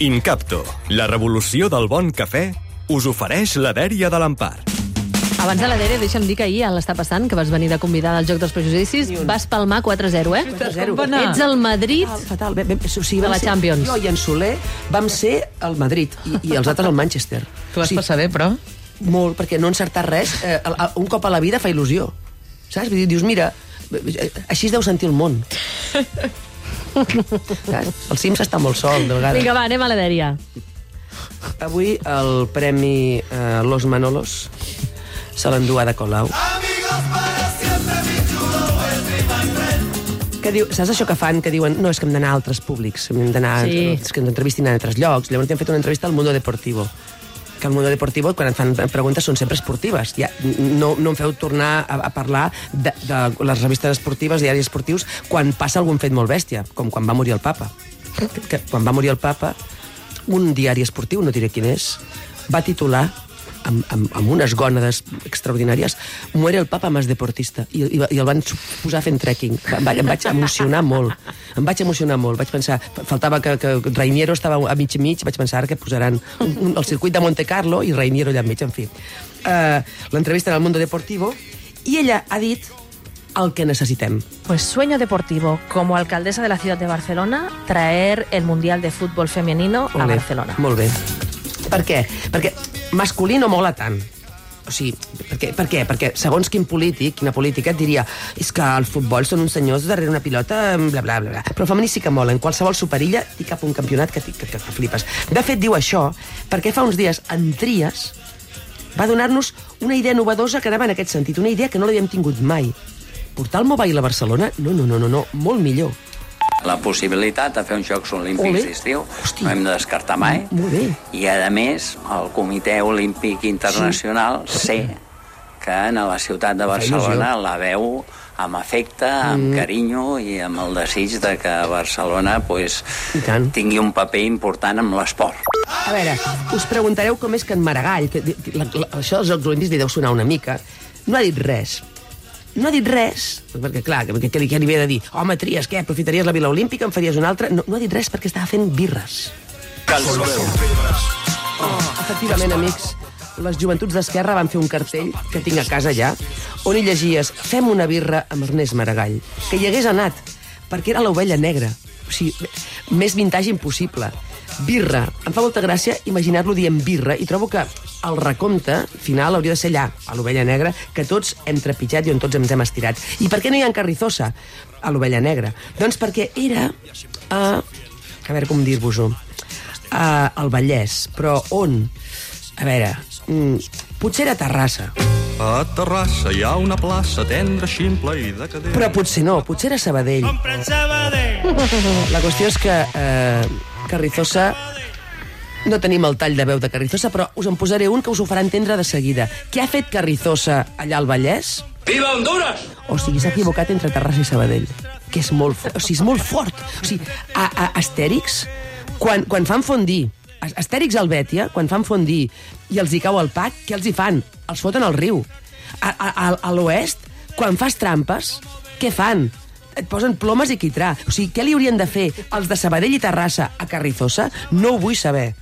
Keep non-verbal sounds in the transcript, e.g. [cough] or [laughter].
Incapto, la revolució del bon cafè, us ofereix la dèria de l'Empar. Abans de la Dere, deixa'm dir que ahir a l'està passant, que vas venir de convidar al Joc dels Prejudicis, vas palmar 4-0, eh? 4-0. va anar? Ets el Madrid Fatal, fatal. Bé, bé, o sigui, De la ser- Champions. Jo i en Soler vam ser el Madrid i, i els altres el Manchester. Tu vas passar bé, però... Molt, perquè no encertar res, eh, un cop a la vida fa il·lusió. Saps? Vull dir, dius, mira, eh, així es deu sentir el món. [laughs] El Sims està molt sol, de vegades. Vinga, va, anem a la Dèria. Avui el premi eh, Los Manolos se l'endú Ada Colau. Que diu, saps això que fan, que diuen no, és que hem d'anar a altres públics, hem d'anar, Sí. és que ens entrevistin en altres llocs. Llavors hem fet una entrevista al Mundo Deportivo que al Mundo Deportivo, quan et fan preguntes, són sempre esportives. Ja, no, no em feu tornar a, a parlar de, de les revistes esportives, diaris esportius, quan passa algun fet molt bèstia, com quan va morir el papa. Que, que, quan va morir el papa, un diari esportiu, no diré quin és, va titular amb, amb, amb unes gònades extraordinàries Muere el papa más deportista i, i, i el van posar fent trekking em, va, em vaig emocionar molt em vaig emocionar molt, vaig pensar faltava que, que Reiniero estava a mig i mig vaig pensar que posaran un, un, el circuit de Monte Carlo i Reiniero allà enmig, en fi uh, l'entrevista en el Mundo Deportivo i ella ha dit el que necessitem Pues sueño deportivo, como alcaldesa de la ciudad de Barcelona, traer el Mundial de Fútbol Femenino a Barcelona. Molt bé. Per què? Perquè masculí no mola tant. O sigui, per què? Per què? Perquè segons quin polític, quina política, et diria és que el futbol són uns senyors darrere una pilota, bla, bla, bla, bla. Però femení sí que mola. En qualsevol superilla i cap un campionat que, que, que, que flipes. De fet, diu això perquè fa uns dies en Tries va donar-nos una idea novedosa que anava en aquest sentit, una idea que no l'havíem tingut mai. Portar el mobile a Barcelona? No, no, no, no, no molt millor. La possibilitat de fer uns Jocs Olímpics d'estiu no hem de descartar mai. Molt bé. I, a més, el Comitè Olímpic Internacional sí. sé que en la ciutat de Barcelona la veu amb afecte, amb mm. carinyo i amb el desig de que Barcelona pues, tingui un paper important amb l'esport. A veure, us preguntareu com és que en Maragall, que la, la, això dels Jocs Olímpics li deu sonar una mica, no ha dit res. No ha dit res, perquè clar, que, que, que li ve de dir home, Tries, què, aprofitaries la Vila Olímpica, en faries una altra? No, no ha dit res perquè estava fent birres. Oh, efectivament, amics, les joventuts d'Esquerra van fer un cartell que tinc a casa ja, on hi llegies fem una birra amb Ernest Maragall, que hi hagués anat, perquè era l'ovella negra. O sigui, més vintage impossible. Birra. Em fa molta gràcia imaginar-lo dient birra i trobo que el recompte final hauria de ser allà, a l'ovella negra, que tots hem trepitjat i on tots ens hem estirat. I per què no hi ha en Carrizosa a l'ovella negra? Doncs perquè era a... A veure com dir-vos-ho. A, al Vallès, però on? A veure, mm, potser era a Terrassa, A Terrassa hi ha una plaça tendra, ximple i decadent. però potser no, potser era a Sabadell. [laughs] La qüestió és que eh, Carrizosa no tenim el tall de veu de Carrizosa, però us en posaré un que us ho farà entendre de seguida. Què ha fet Carrizosa allà al Vallès? Viva Honduras! O sigui, s'ha equivocat entre Terrassa i Sabadell. Que és molt fort. O sigui, és molt fort. O sigui, a, a Astèrix, quan, quan fan fondí, Astèrix al Bètia, quan fan fondí i els hi cau el pack, què els hi fan? Els foten al riu. A, a, a l'oest, quan fas trampes, què fan? Et posen plomes i quitrà. O sigui, què li haurien de fer els de Sabadell i Terrassa a Carrizosa? No ho vull saber.